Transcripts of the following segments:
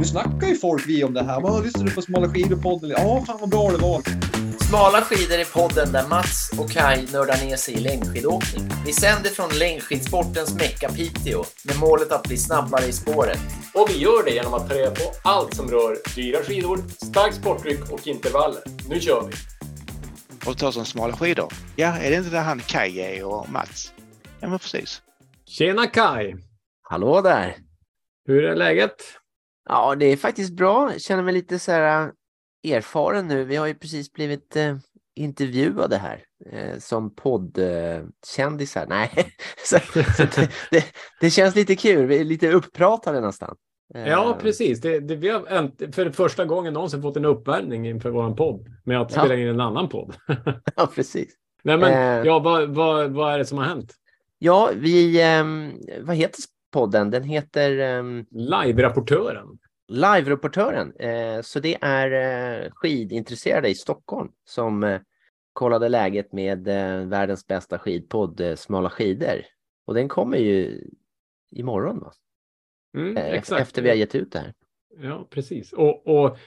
Nu snackar ju folk vi om det här. Vad lyssnar du på Smala skidor-podden? Ja, fan vad bra det var. Smala skidor är podden där Mats och Kai nördar ner sig i längdskidåkning. Vi sänder från längdskidsportens Mecka Piteå med målet att bli snabbare i spåret. Och vi gör det genom att ta reda på allt som rör dyra skidor, starkt sporttryck och intervaller. Nu kör vi! Och ta som smala skidor. Ja, är det inte där han Kaj är och Mats? Ja, men precis. Tjena Kai! Hallå där! Hur är läget? Ja, det är faktiskt bra. Jag känner mig lite så här äh, erfaren nu. Vi har ju precis blivit eh, intervjuade här eh, som poddkändisar. Nej, så, så det, det, det, känns lite kul. Vi är lite uppratade nästan. Ja, precis. Det, det, vi har för första gången någonsin fått en uppvärmning inför vår podd med att spela ja. in en annan podd. ja, precis. Nej, men eh, ja, vad, vad, vad är det som har hänt? Ja, vi, eh, vad heter podden? Den heter... Um, Live-rapportören. Live-rapportören. Eh, så det är eh, skidintresserade i Stockholm som eh, kollade läget med eh, världens bästa skidpodd, eh, Smala skidor. Och den kommer ju imorgon, va? Mm, eh, exakt. Efter vi har gett ut det här. Ja, precis. Och, och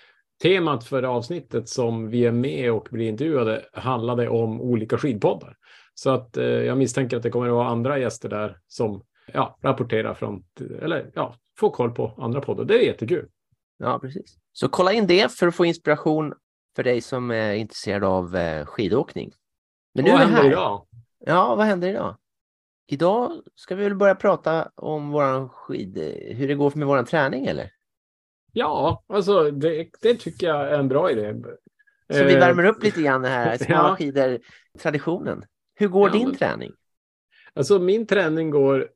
temat för avsnittet som vi är med och blir intervjuade handlade om olika skidpoddar. Så att jag misstänker att det kommer att vara andra gäster där som ja, rapporterar från, eller ja, får koll på andra poddar. Det är jättekul. Ja, precis. Så kolla in det för att få inspiration för dig som är intresserad av eh, skidåkning. Men nu vad händer här. idag? Ja, vad händer idag? Idag ska vi väl börja prata om våran skid, hur det går med våran träning eller? Ja, alltså det, det tycker jag är en bra idé. Så vi värmer upp lite grann här smala ja. skidor-traditionen. Hur går ja, din men, träning? Alltså min träning går, eh,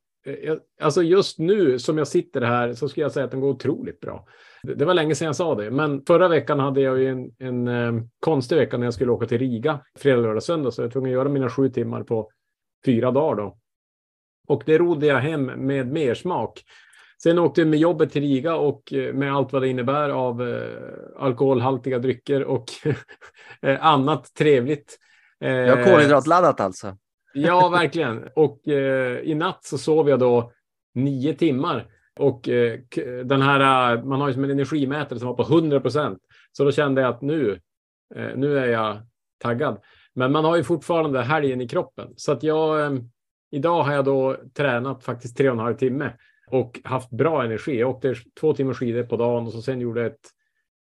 alltså just nu som jag sitter här så skulle jag säga att den går otroligt bra. Det var länge sedan jag sa det, men förra veckan hade jag ju en, en, eh, konstig vecka när jag skulle åka till Riga fredag, lördag, söndag, så jag var tvungen att göra mina sju timmar på fyra dagar då. Och det rodde jag hem med mer smak. Sen åkte jag med jobbet till Riga och eh, med allt vad det innebär av eh, alkoholhaltiga drycker och annat trevligt. Ja, kolhydratladdat alltså. Ja, verkligen. Och eh, i natt så sov jag då nio timmar. Och eh, den här, eh, man har ju som en energimätare som var på 100 procent. Så då kände jag att nu, eh, nu är jag taggad. Men man har ju fortfarande helgen i kroppen. Så att jag, eh, idag har jag då tränat faktiskt tre och en halv timme och haft bra energi. Jag åkte två timmar skidor på dagen och så sen gjorde jag ett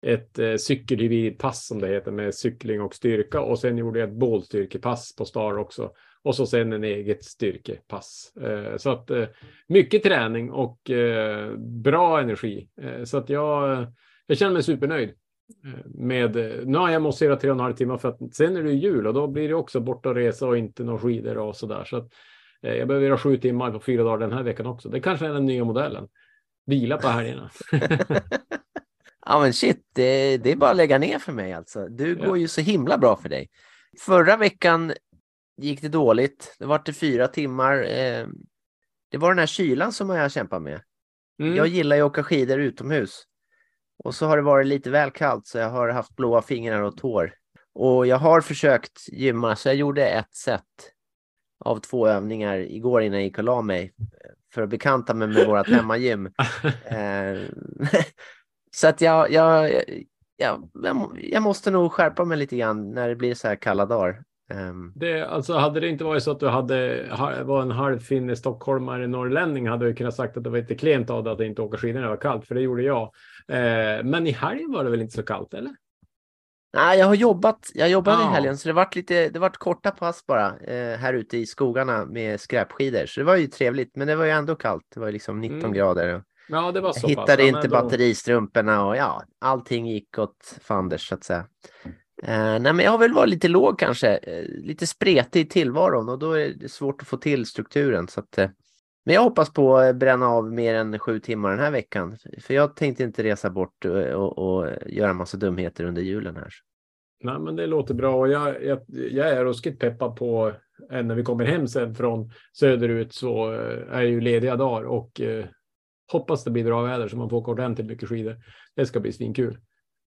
ett eh, cykelhybridpass som det heter med cykling och styrka och sen gjorde jag ett bålstyrkepass på Star också och så sen en eget styrkepass. Eh, så att eh, mycket träning och eh, bra energi eh, så att jag, jag känner mig supernöjd eh, med. Nu har jag måste tre och en halv timme för att sen är det jul och då blir det också borta och resa och inte några skidor och så där så att jag behöver göra sju timmar på fyra dagar den här veckan också. Det kanske är den nya modellen. Vila på helgerna. Ja men shit, det, det, är bara att lägga ner för mig alltså. Du ja. går ju så himla bra för dig. Förra veckan gick det dåligt. Det var till fyra timmar. Eh, det var den här kylan som jag kämpar med. Mm. Jag gillar ju att åka skidor utomhus. Och så har det varit lite väl kallt så jag har haft blåa fingrar och tår. Och jag har försökt gymma så jag gjorde ett set av två övningar igår innan jag gick och la mig för att bekanta mig med vårt hemmagym. Så att jag, jag, jag, jag måste nog skärpa mig lite grann när det blir så här kalla dagar. Um... Det, alltså, hade det inte varit så att du hade, var en halvfinne stockholmare norrlänning hade du kunnat sagt att det var lite klent av dig att inte åka skidor när det var kallt, för det gjorde jag. Eh, men i helgen var det väl inte så kallt, eller? Nej, jag har jobbat. Jag jobbade ah. i helgen, så det vart lite. Det vart korta pass bara eh, här ute i skogarna med skräpskidor, så det var ju trevligt. Men det var ju ändå kallt. Det var liksom 19 mm. grader. Ja, det var så jag hittade pass. inte ändå... batteristrumporna och ja, allting gick åt fanders så att säga. Uh, nej, men jag har väl varit lite låg kanske, uh, lite spretig i tillvaron och då är det svårt att få till strukturen. Så att, uh, men jag hoppas på att bränna av mer än sju timmar den här veckan. För jag tänkte inte resa bort och, och göra massa dumheter under julen här. Nej, men det låter bra och jag, jag, jag är ruskigt peppad på när vi kommer hem sen från söderut så är ju lediga dagar och hoppas det blir bra väder så man får åka ordentligt mycket skidor. Det ska bli svinkul.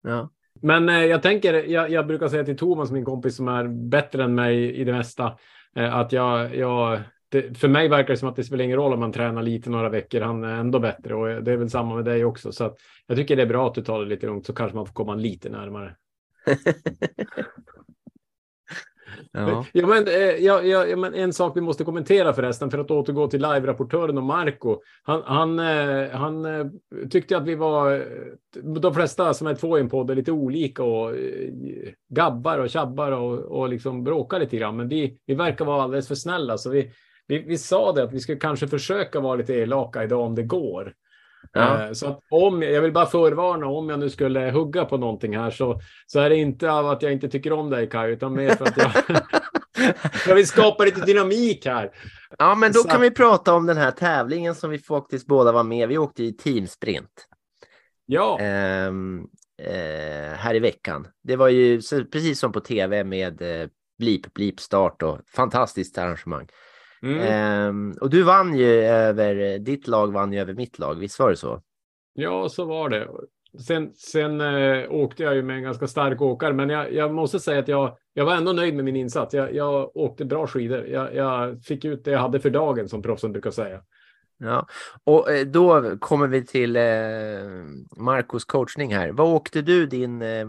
Ja. Men eh, jag tänker, jag, jag, brukar säga till Thomas, min kompis som är bättre än mig i det mesta, eh, att jag, jag det, för mig verkar det som att det spelar ingen roll om man tränar lite några veckor. Han är ändå bättre och det är väl samma med dig också. Så jag tycker det är bra att du tar det lite lugnt så kanske man får komma lite närmare. ja. Ja, men, eh, ja, ja, ja, men en sak vi måste kommentera förresten för att återgå till live-rapportören och Marco. Han, han, eh, han eh, tyckte att vi var, de flesta som är två i en podd är lite olika och gabbar och tjabbar och, och liksom bråkar lite grann. Men vi, vi verkar vara alldeles för snälla så vi, vi, vi sa det att vi skulle kanske försöka vara lite elaka idag om det går. Ja. Eh, Så att om, jag vill bara förvarna, om jag nu skulle hugga på någonting här så, så är det inte av att jag inte tycker om dig Kaj, utan mer för att jag, jag vill skapa lite dynamik här. ja, men då Så kan vi prata om den här tävlingen som vi faktiskt båda var med. Vi åkte i teamsprint. Ja, ehm, eh, här i veckan. Det var ju precis som på tv med eh, blip, blip start och fantastiskt arrangemang. Mm. Ehm, och du vann ju över, ditt lag vann ju över mitt lag, visst var det så? ja så var det. Sen, sen eh, åkte jag ju med en ganska stark åkare, men jag, jag måste säga att jag, jag var ändå nöjd med min insats. Jag, jag åkte bra skidor. Jag, jag fick ut det jag hade för dagen, som proffsen brukar säga. Ja, och eh, då kommer vi till eh, Marcos coachning här. Vad åkte du din, eh,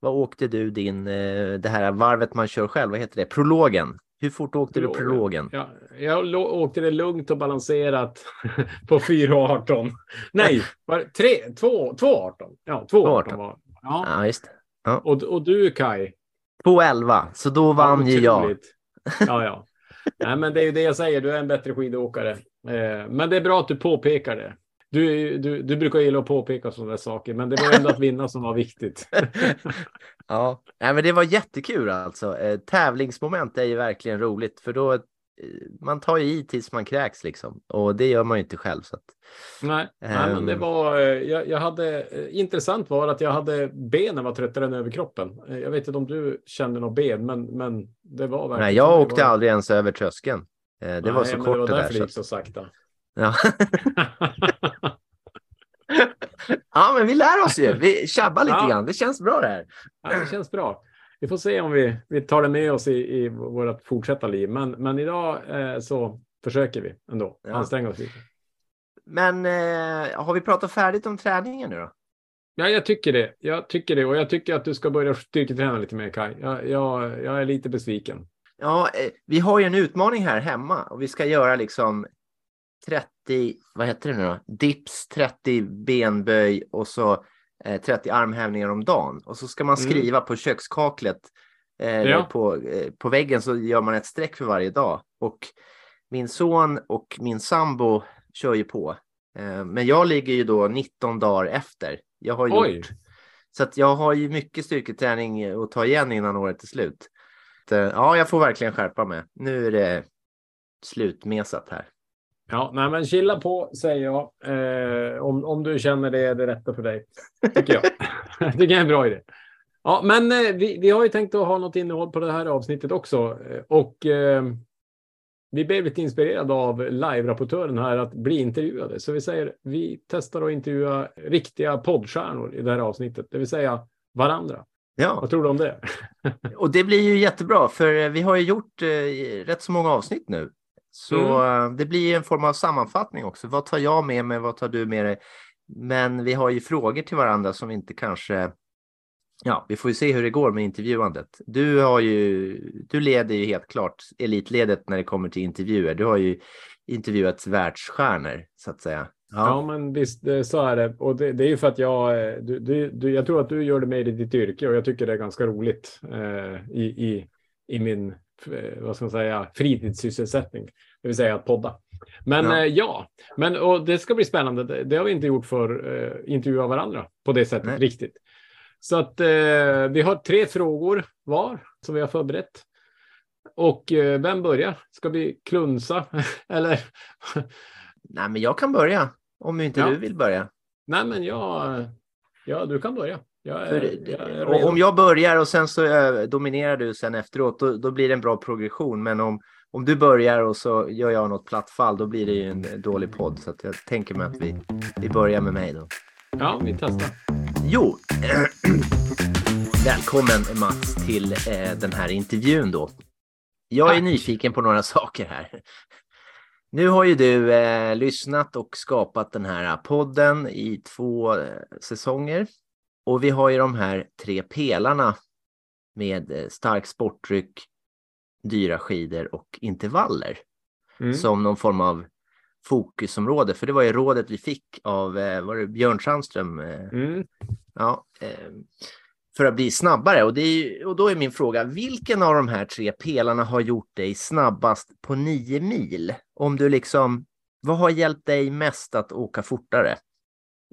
vad åkte du din, eh, det här varvet man kör själv, vad heter det, prologen? Hur fort åkte du Prologen. Ja, jag åkte det lugnt och balanserat på 4.18. Nej, var det tre, två, 2.18. Ja, 2.18 var ja. Ja, just det. Och, och du Kai? 2.11, så då vann ju jag. Ja, ja. Nej, men det är ju det jag säger. Du är en bättre skidåkare. Eh, men det är bra att du påpekar det. Du, du, du brukar gilla att påpeka sådana där saker, men det var ändå att vinna som var viktigt. Ja, Nej, men det var jättekul alltså. Eh, tävlingsmoment är ju verkligen roligt för då eh, man tar ju i tills man kräks liksom och det gör man ju inte själv. Så att, Nej, nej men det Ehm. var. eh, Jag, jag hade intressant var att jag hade benen var tröttare än överkroppen. Jag vet inte om du kände något ben, men, men det var verkligen. nej, så. jag åkte var- aldrig ens över tröskeln. Det var Nej, så men kort det var det där. därför det Så gick så sakta. Ja. ja, men vi lär oss ju. Vi tjabbar lite Ja. grann. Det känns bra det här. Ja, det känns bra. Vi får se om vi, vi tar det med oss i, i vårt fortsatta liv. Men, men idag eh, så försöker vi ändå Ja. anstränga oss lite. Men eh, har vi pratat färdigt om träningen nu då? Ja, jag tycker det. Jag tycker det och jag tycker att du ska börja styrketräna lite mer Kaj. Jag, jag, jag är lite besviken. Ja, eh, vi har ju en utmaning här hemma och vi ska göra liksom 30, vad heter det nu då? Dips, 30 benböj och så eh, 30 armhävningar om dagen. Och så ska man Mm. skriva på kökskaklet eh, Ja. på, eh, på väggen så gör man ett streck för varje dag. Och min son och min sambo kör ju på. Eh, men jag ligger ju då 19 dagar efter. Jag har Oj. gjort så att jag har ju mycket styrketräning att ta igen innan året är slut. Så, Ja, jag får verkligen skärpa mig. Nu är det slutmesat här. Ja, nej, men chilla på säger jag. Eh, om, om du känner det är det rätta för dig. Tycker jag. jag är en bra idé. Ja, men eh, vi, vi har ju tänkt att ha något innehåll på det här avsnittet också. Eh, Och eh, vi blev lite inspirerade av live-rapportören här att bli intervjuade. Så vi säger vi testar att intervjua riktiga poddstjärnor i det här avsnittet, det vill säga varandra. Ja, Vad tror du om det? och det blir ju jättebra för eh, vi har ju gjort eh, rätt så många avsnitt nu. Så eh, det blir ju en form av sammanfattning också. Vad tar jag med mig? Vad tar du med dig? Men vi har ju frågor till varandra som inte kanske... Ja, vi får ju se hur det går med intervjuandet. Du har ju, du leder ju helt klart elitledet när det kommer till intervjuer. Du har ju intervjuat världsstjärnor så att säga. Ja, men visst, det- så är det. Och det, det är ju för att jag, eh, du, du, du, jag tror att du gör det med i ditt yrke och jag tycker det är ganska roligt eh, i, i, i min, vad ska man säga, fritidssysselsättning. Det vill säga att podda. Men Ja. ja, eh, ja. men och det ska bli spännande. Det, det har vi inte gjort för eh, intervjua varandra på det sättet Nej. riktigt. Så att eh, vi har tre frågor var som vi har förberett. Och eh, vem börjar? Ska vi klunsa eller? Nej, men jag kan börja om inte Ja. du vill börja. Nej, men jag, ja, du kan börja. Jag För, jag om jag börjar och sen så eh, dominerar du sen efteråt, då, då blir det en bra progression. Men om, om du börjar och så gör jag något platt fall, då blir det ju en dålig podd. Så jag tänker mig att vi, vi börjar med mig då. Ja, vi testar. Jo, välkommen Mats till eh, den här intervjun då. Jag är Tack. nyfiken på några saker här. Nu har ju du eh, lyssnat och skapat den här podden i två eh, säsonger. Och vi har ju de här tre pelarna med eh, stark sportdryck, dyra skidor och intervaller Mm. som någon form av fokusområde. För det var ju rådet vi fick av eh, var det Björn Sandström. Eh, Mm. ja, för att bli snabbare. Och, ju- och då är min fråga, vilken av de här tre pelarna har gjort dig snabbast på nio mil? Om du liksom, vad har hjälpt dig mest att åka fortare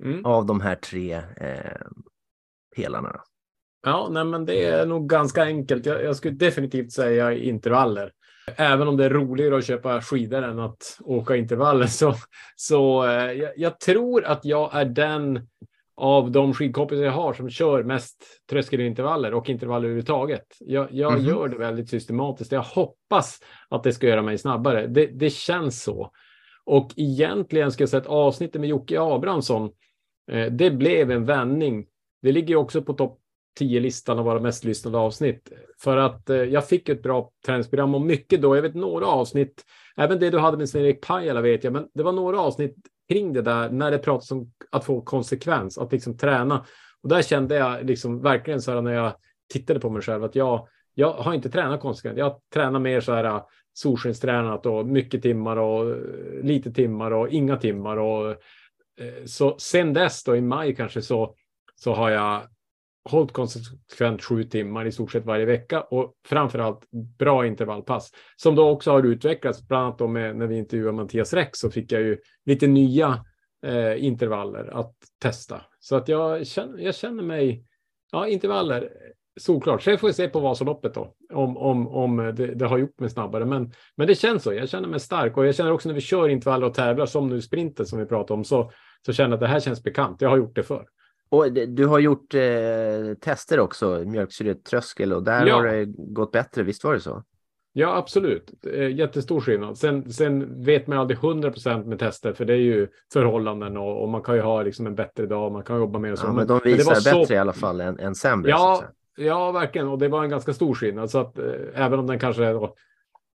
Mm. av de här tre eh, pelarna? Ja, nej, men det är nog ganska enkelt. Jag, jag skulle definitivt säga intervaller. Även om det är roligare att köpa skidor än att åka intervaller så, så eh, jag, tror att jag är den av de skidkompisar jag har som kör mest tröskelintervaller och intervaller överhuvudtaget. Jag, jag Mhm. gör det väldigt systematiskt. Jag hoppas att det ska göra mig snabbare. Det, det känns så. Och egentligen ska jag säga att avsnittet med Jocke Abrahamsson, eh, det blev en vändning. Det ligger ju också på topp 10-listan av våra mest lyssnade avsnitt. För att eh, jag fick ett bra träningsprogram och mycket då, jag vet några avsnitt, även det du hade med Sven-Erik Pajala vet jag, men det var några avsnitt kring det där när det pratas om att få konsekvens, att liksom träna. Och där kände jag liksom verkligen så här när jag tittade på mig själv att jag, jag har inte tränat konsekvent. Jag tränar mer så här eh, solskenstränat och mycket timmar och eh, lite timmar och inga timmar. Och, eh, så sen dess då i maj kanske så, så har jag hållit konsekvent sju timmar i stort sett varje vecka och framförallt bra intervallpass som då också har utvecklats. Bland annat då med, när vi intervjuade Mattias Rex så fick jag ju lite nya eh, intervaller att testa. Så att jag känner, jag känner mig, ja intervaller, solklart. Sen får vi se på Vasaloppet då, om, om, om det, det har gjort mig snabbare. Men, men det känns så, jag känner mig stark och jag känner också när vi kör intervaller och tävlar som nu sprinten som vi pratade om så, så känner jag att det här känns bekant. Jag har gjort det förr. Och du har gjort eh, tester också, mjölksyretröskel, och där Ja. har det gått bättre, visst var det så? Ja, absolut. Jättestor skillnad. Sen, sen vet man aldrig 100 procent med tester, för det är ju förhållanden och, och man kan ju ha liksom en bättre dag, man kan jobba mer och så. Ja, men de det var visar så- bättre i alla fall än, än sämre. Ja, ja, verkligen. Och det var en ganska stor skillnad. Så att eh, även om den kanske är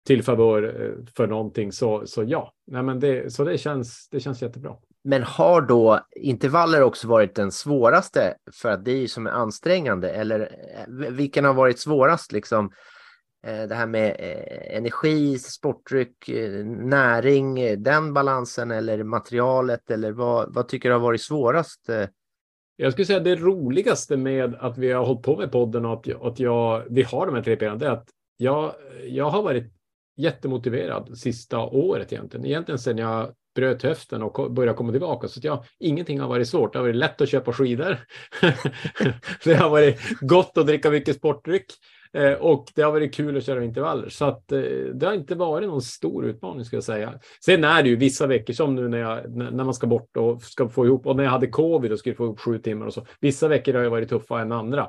till favör eh, för någonting så, så ja. Nej, men det, så det känns, det känns jättebra. Men har då intervaller också varit den svåraste för att det är ju som är ansträngande eller eh, vilken har varit svårast liksom? Eh, det här med eh, energi, sportdryck, näring, den balansen eller materialet eller vad, vad tycker du har varit svårast? Jag skulle säga det roligaste med att vi har hållit på med podden och att, jag, att jag, vi har de här tre benen, det är att jag, jag har varit jättemotiverad sista året egentligen. Egentligen sedan jag bröt höften och började komma tillbaka. Så att ingenting har varit svårt. Det har varit lätt att köpa skidor. det har varit gott att dricka mycket sportdryck. Eh, och det har varit kul att köra intervaller. Så att eh, det har inte varit någon stor utmaning ska jag säga. Sen är det ju vissa veckor som nu när, jag, när när man ska bort och ska få ihop. Och när jag hade covid och skulle få ihop sju timmar och så. Vissa veckor har ju varit tuffa än andra.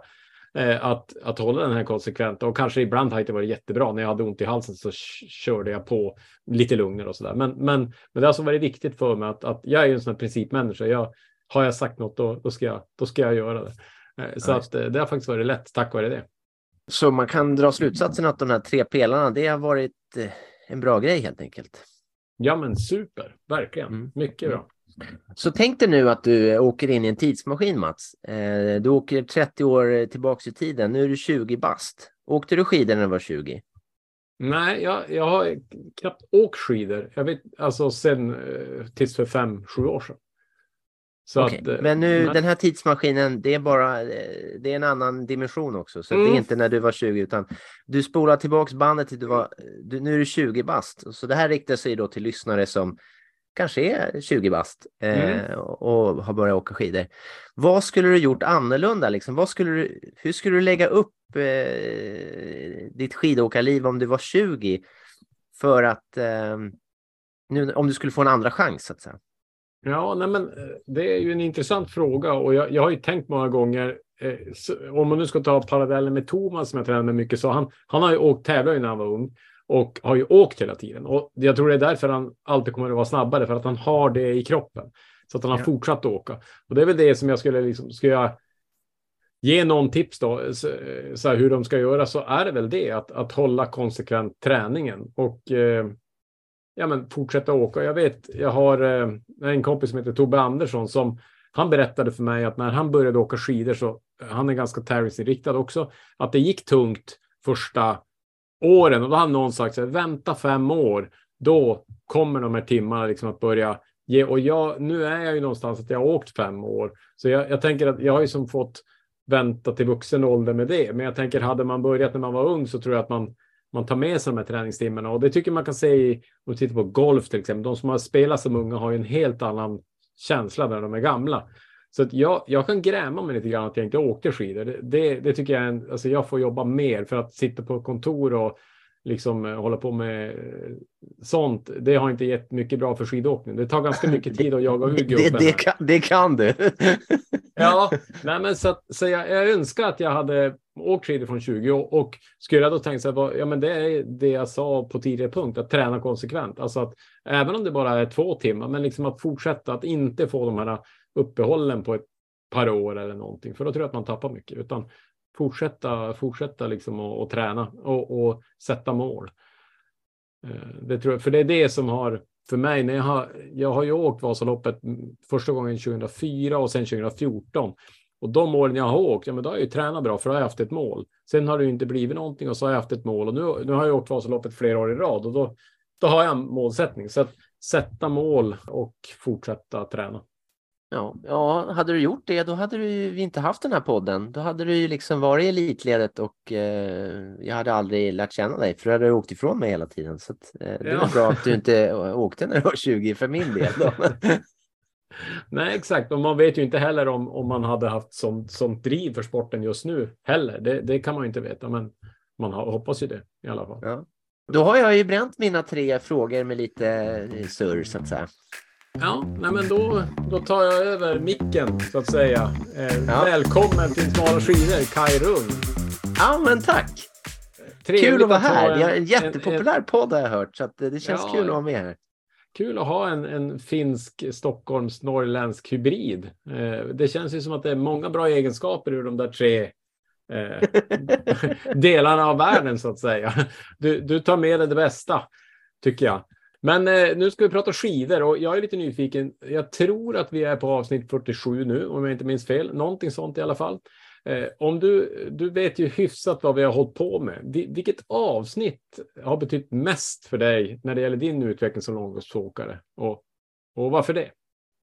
Eh, att, att hålla den här konsekvent. Och kanske ibland har det inte varit jättebra. När jag hade ont i halsen så körde jag på lite lugnare och sådär. Men, men, men det har alltså varit viktigt för mig att, att jag är ju en sån här principmänniska. Jag, har jag sagt något då, då, ska, jag, då ska jag göra det. Eh, så Ja, att, eh, det har faktiskt varit lätt tack vare det. Så man kan dra slutsatsen att de här tre pelarna, det har varit en bra grej helt enkelt. Ja men super, verkligen. Mm. Mycket bra. Så tänk dig nu att du åker in i en tidsmaskin Mats. Eh, Du åker 30 år tillbaks i tiden, nu är du 20 bast. Åkte du skidor när du var 20? Nej, jag, jag har knappt åkt skidor. Jag vet alltså sen eh, tills för fem, sju år sedan. Okej, att, eh, Men nu, nej. den här tidsmaskinen, det är bara, det är en annan dimension också. Så det Mm. är inte när du var 20, utan du spolar tillbaks bandet till du var, du, nu är du 20 bast. Så det här riktar sig då till lyssnare som kanske är 20 bast eh, Mm. och, och har börjat åka skidor. Vad skulle du gjort annorlunda? Liksom? Vad skulle du, hur skulle du lägga upp eh, ditt skidåkarliv om du var 20 för att eh, nu, om du skulle få en andra chans så att säga? Ja, nej men eh, det är ju en intressant fråga och jag, jag har ju tänkt många gånger, eh, så, om man nu ska ta parallellen med Thomas som jag tränar med mycket, så han, han har ju åkt tävlar ju när han var ung och har ju åkt hela tiden. Och jag tror det är därför han alltid kommer att vara snabbare, för att han har det i kroppen. Så att han har Ja. fortsatt att åka. Och det är väl det som jag skulle liksom, ska jag ge någon tips då, så, så här, hur de ska göra, så är det väl det, att, att hålla konsekvent träningen och eh, ja, men fortsätta åka. Jag vet, jag har eh, en kompis som heter Tobbe Andersson som han berättade för mig att när han började åka skidor så han är ganska tävlingsinriktad också, att det gick tungt första åren och då hade någon sagt så här, vänta fem år, då kommer de här timmarna liksom att börja ge. Och jag, nu är jag ju någonstans att jag har åkt fem år, så jag, jag tänker att jag har ju som fått vänta till vuxen ålder med det. Men jag tänker, hade man börjat när man var ung så tror jag att man man tar med sig de här träningstimmarna och det tycker man kan se i, om du tittar på golf till exempel. De som har spelat som unga har ju en helt annan känsla när de är gamla. Så att jag, jag kan gräma mig lite grann att jag inte åkte skidor. Det, det, det tycker jag är en, alltså jag får jobba mer för att sitta på kontor och liksom eh, hålla på med eh, sånt. Det har inte gett mycket bra för skidåkning. Det tar ganska mycket tid att jaga ur det, det, kan, det kan du. ja, nej, men så, så jag, jag önskar att jag hade åkt skidor från 20 och, och skulle jag då tänka så här, ja men det är det jag sa på tidigare punkt, att träna konsekvent. Alltså att även om det bara är två timmar, men liksom att fortsätta att inte få de här uppehållen på ett par år eller någonting, för då tror jag att man tappar mycket, utan fortsätta, fortsätta liksom och, och träna och, och, sätta mål. Eh, det tror jag, för det är det som har för mig, när jag har, jag har ju åkt Vasaloppet första gången 2004 och sen 2014. Och de åren jag har åkt, ja, men då har jag ju tränat bra för då har jag haft ett mål. Sen har det ju inte blivit någonting och så har jag haft ett mål och nu, nu har jag åkt Vasaloppet flera år i rad och då, då har jag en målsättning. Så att sätta mål och fortsätta träna. Ja, ja, hade du gjort det, då hade du inte haft den här podden. Då hade du ju liksom varit i elitledet och eh, jag hade aldrig lärt känna dig, för du hade åkt ifrån mig hela tiden. Så att, eh, det är ja. bra att du inte åkte när du var 20 för min del. Nej, exakt. Och man vet ju inte heller om, om man hade haft sånt, sånt driv för sporten just nu heller. Det, det kan man ju inte veta, men man hoppas ju det i alla fall. Ja. Då har jag ju bränt mina tre frågor med lite surr så att säga. Ja, nej men då, då tar jag över micken så att säga. Eh, ja. Välkommen till Smala skidor, Kaj Rung. Ja, men tack. Trevligt kul att vara här. En, en jättepopulär en, en... podd har jag hört, så att det känns ja, kul att vara med här. Kul att ha en, en finsk Stockholms norrländsk hybrid. Eh, det känns ju som att det är många bra egenskaper ur de där tre eh, delarna av världen så att säga. Du, du tar med dig det bästa, tycker jag. Men eh, nu ska vi prata skidor och jag är lite nyfiken. Jag tror att vi är på avsnitt 47 nu, om jag inte minns fel. Någonting sånt i alla fall. Eh, om du, du vet ju hyfsat vad vi har hållit på med. Vilket avsnitt har betytt mest för dig när det gäller din utveckling som långloppsåkare? Och, och varför det?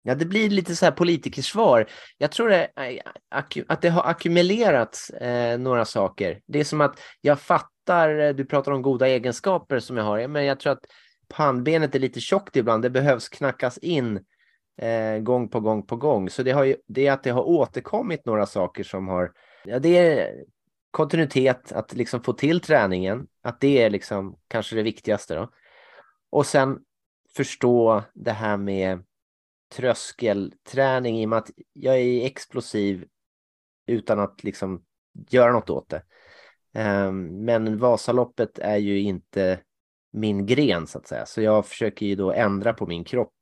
Ja, det blir lite så här politikersvar. Jag tror det, eh, att det har ackumulerats eh, några saker. Det är som att jag fattar, eh, du pratar om goda egenskaper som jag har, men jag tror att pannbenet är lite tjockt ibland. Det behövs knackas in eh, gång på gång på gång. Så det, har ju, det är att det har återkommit några saker som har... Ja, det är kontinuitet, att liksom få till träningen. Att det är liksom kanske det viktigaste. Då. Och sen förstå det här med tröskelträning i och med att jag är explosiv utan att liksom göra något åt det. Ehm, men Vasaloppet är ju inte min gren så att säga. Så jag försöker ju då ändra på min kropp.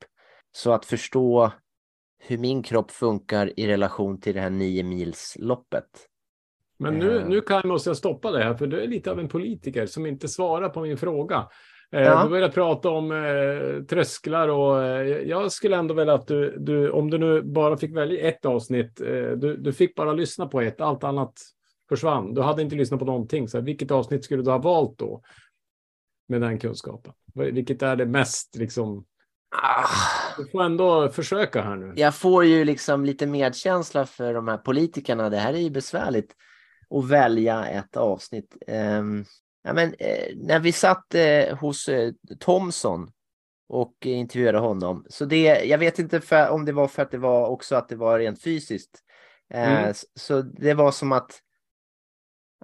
Så att förstå hur min kropp funkar i relation till det här nio milsloppet. Men nu, eh. nu kan, måste jag stoppa det här, för du är lite av en politiker som inte svarar på min fråga. Eh, ja. Du började prata om eh, trösklar och eh, jag skulle ändå vilja att du, du, om du nu bara fick välja ett avsnitt, eh, du, du fick bara lyssna på ett, allt annat försvann. Du hade inte lyssnat på någonting, så vilket avsnitt skulle du ha valt då? Med den kunskapen? Vilket är det mest liksom? Ah. Du får ändå försöka här nu. Jag får ju liksom lite medkänsla för de här politikerna. Det här är ju besvärligt att välja ett avsnitt. Um, ja, men, eh, när vi satt eh, hos eh, Thomson och intervjuade honom. Så det, jag vet inte för, om det var för att det var också att det var rent fysiskt. Mm. Eh, så det var som att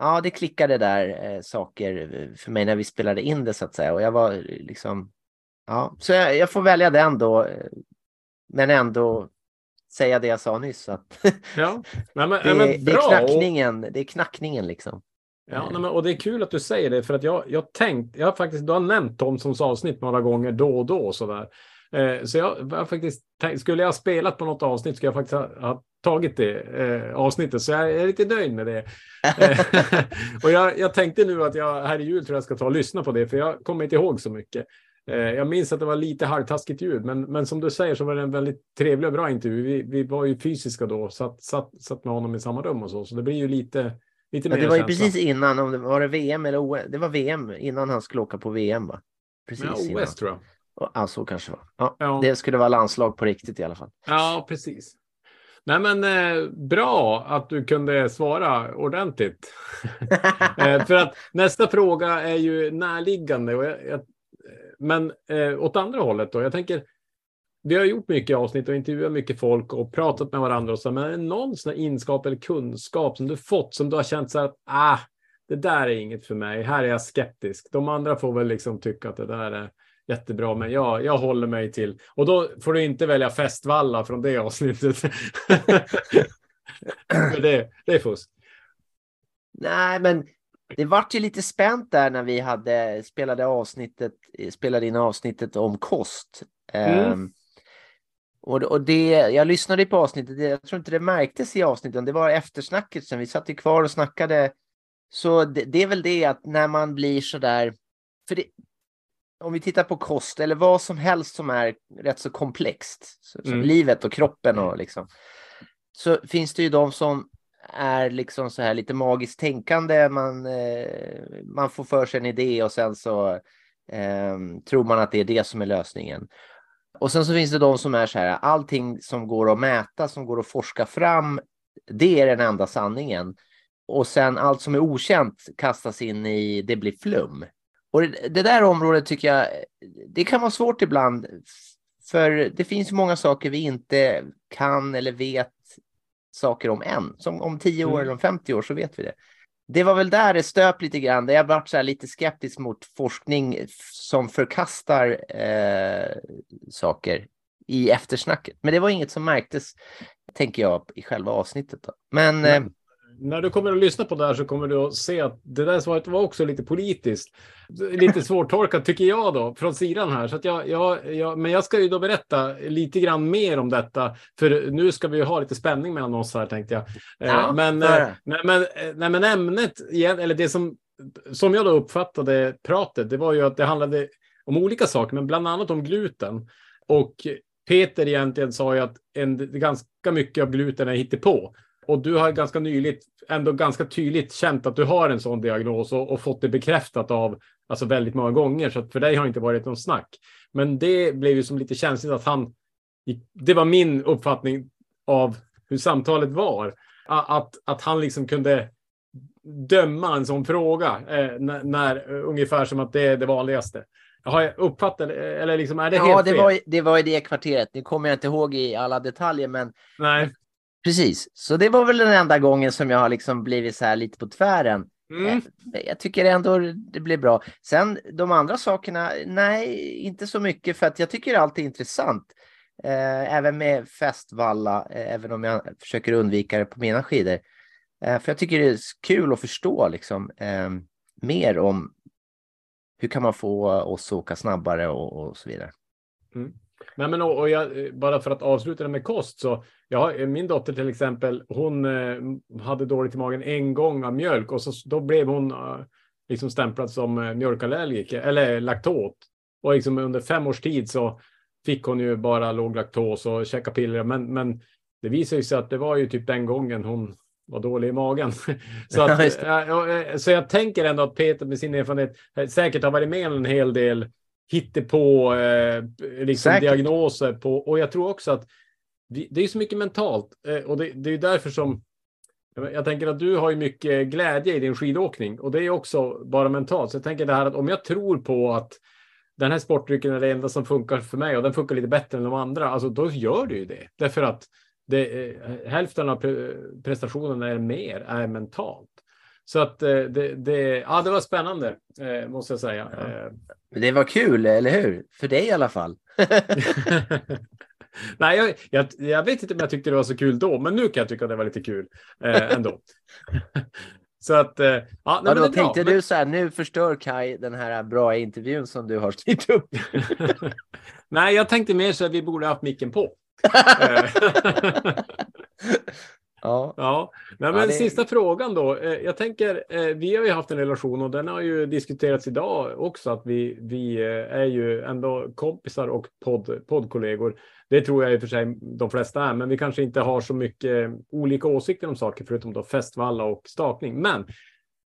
ja, det klickade där eh, saker för mig när vi spelade in det så att säga. Och jag var liksom, ja, så jag, jag får välja den då. Eh, men ändå säga det jag sa nyss. Att ja, nej, men, det, men det, är knackningen, det är knackningen liksom. Ja, nej, men, och det är kul att du säger det för att jag, jag tänkt, jag har faktiskt, du har nämnt Thomsons avsnitt några gånger då och då och så där. Eh, så jag var faktiskt, tänkt- skulle jag ha spelat på något avsnitt skulle jag faktiskt ha, ha tagit det eh, avsnittet. Så jag är lite nöjd med det. Eh, och jag, jag tänkte nu att jag här i jul tror jag ska ta och lyssna på det, för jag kommer inte ihåg så mycket. Eh, jag minns att det var lite halvtaskigt ljud, men, men som du säger så var det en väldigt trevlig och bra intervju. Vi, vi var ju fysiska då, satt, satt, satt med honom i samma rum och så, så det blir ju lite, lite Ja, mer det var ju känsla. precis innan, om det var det VM eller OS? Det var VM innan han skulle åka på VM va? Precis Ja, innan. OS tror jag. Ja, så kanske det var. Ja, Ja. Det skulle vara landslag på riktigt i alla fall. Ja, precis. Nej, men eh, bra att du kunde svara ordentligt. eh, för att nästa fråga är ju närliggande. Och jag, jag, men eh, åt andra hållet då. Jag tänker, vi har gjort mycket avsnitt och intervjuat mycket folk och pratat med varandra och så. Men är det någon sån här inskap eller kunskap som du fått som du har känt så här att ah, det där är inget för mig. Här är jag skeptisk. De andra får väl liksom tycka att det där är jättebra, men jag, jag håller mig till. Och då får du inte välja festvalla från det avsnittet. För det, det är fusk. Nej, men det vart ju lite spänt där när vi hade spelade avsnittet, spelade in avsnittet om kost. Mm. Ehm, och, och det, jag lyssnade på avsnittet, jag tror inte det märktes i avsnittet, det var eftersnacket sen vi satt ju kvar och snackade. Så det, det är väl det att när man blir så där, för det, om vi tittar på kost eller vad som helst som är rätt så komplext, som Mm. livet och kroppen och liksom, så finns det ju de som är liksom så här lite magiskt tänkande. Man, eh, man får för sig en idé och sen så eh, tror man att det är det som är lösningen. Och sen så finns det de som är så här, allting som går att mäta, som går att forska fram, det är den enda sanningen. Och sen allt som är okänt kastas in i, det blir flum. Och det, det där området tycker jag, det kan vara svårt ibland. För det finns många saker vi inte kan eller vet saker om än. Som om 10 år Mm. eller om 50 år så vet vi det. Det var väl där det stöp lite grann, där jag varit så här lite skeptisk mot forskning som förkastar eh, saker i eftersnacket. Men det var inget som märktes, tänker jag, i själva avsnittet. Då. Men eh, När du kommer att lyssna på det här så kommer du att se att det där svaret var också lite politiskt. Lite svårtolkat tycker jag då, från sidan här. Så att jag, jag, jag, men jag ska ju då berätta lite grann mer om detta. För nu ska vi ju ha lite spänning mellan oss här tänkte jag. Eh, Ja, men, eh, nej, men, eh, nej, men ämnet, eller det som, som jag då uppfattade pratet, det var ju att det handlade om olika saker, men bland annat om gluten. Och Peter egentligen sa ju att en, ganska mycket av gluten är hittepå. Och du har ganska nyligt, ändå ganska tydligt känt att du har en sån diagnos och, och fått det bekräftat av, alltså väldigt många gånger. Så att för dig har det inte varit någon snack. Men det blev ju som lite känsligt att han, det var min uppfattning av hur samtalet var. Att, att han liksom kunde döma en sån fråga eh, när, när, eh, ungefär som att det är det vanligaste. Har jag uppfattat det? Eller liksom, är det ja, helt det fel? var, det var i det kvarteret. Nu kommer jag inte ihåg i alla detaljer, men Nej. Precis. Så det var väl den enda gången som jag har liksom blivit så här lite på tvären. Mm. Eh, Jag tycker ändå det blir bra. Sen de andra sakerna, nej, inte så mycket för att jag tycker allt är intressant. Eh, även med festvalla, eh, även om jag försöker undvika det på mina skidor. Eh, för jag tycker det är kul att förstå liksom eh, mer om hur kan man få oss att åka snabbare och, och så vidare. Nej, men och, och jag, eh, bara för att avsluta det med kost så jag har, min dotter till exempel, hon eh, hade dåligt i magen en gång av mjölk och så, då blev hon eh, liksom stämplad som eh, mjölkallergiker eller laktot. Och liksom under fem års tid så fick hon ju bara låg laktos och käka piller. Men, men det visade sig att det var ju typ den gången hon var dålig i magen. så, att, eh, ja, eh, så jag tänker ändå att Peter med sin erfarenhet eh, säkert har varit med en hel del hittepå eh, liksom Säkert. diagnoser på. Och jag tror också att vi, det är så mycket mentalt eh, och det, det är därför som jag jag tänker att du har ju mycket glädje i din skidåkning och det är också bara mentalt. Så jag tänker det här att om jag tror på att den här sportdrycken är det enda som funkar för mig och den funkar lite bättre än de andra, alltså då gör du ju det. Därför att det, eh, hälften av pre, prestationen är mer är mentalt. Så att eh, det, det, ja, det var spännande, eh, måste jag säga. Ja. Eh, det var kul, eller hur? För dig i alla fall. Nej, jag, jag, jag vet inte om jag tyckte det var så kul då, men nu kan jag tycka att det var lite kul eh, ändå. Så att, eh, ja, nej, Ja, men då det är bra. tänkte Men- du så här, nu förstör Kai den här bra intervjun som du har styrt upp. Nej, jag tänkte mer så att vi borde haft micken på. Ja. ja, nej, Ja, men det- sista frågan då. Eh, Jag tänker, eh, vi har ju haft en relation och den har ju diskuterats idag också, att vi, vi eh, är ju ändå kompisar och podd, poddkollegor. Det tror jag i och för sig de flesta är, men vi kanske inte har så mycket olika åsikter om saker, förutom då festvalla och stakning. Men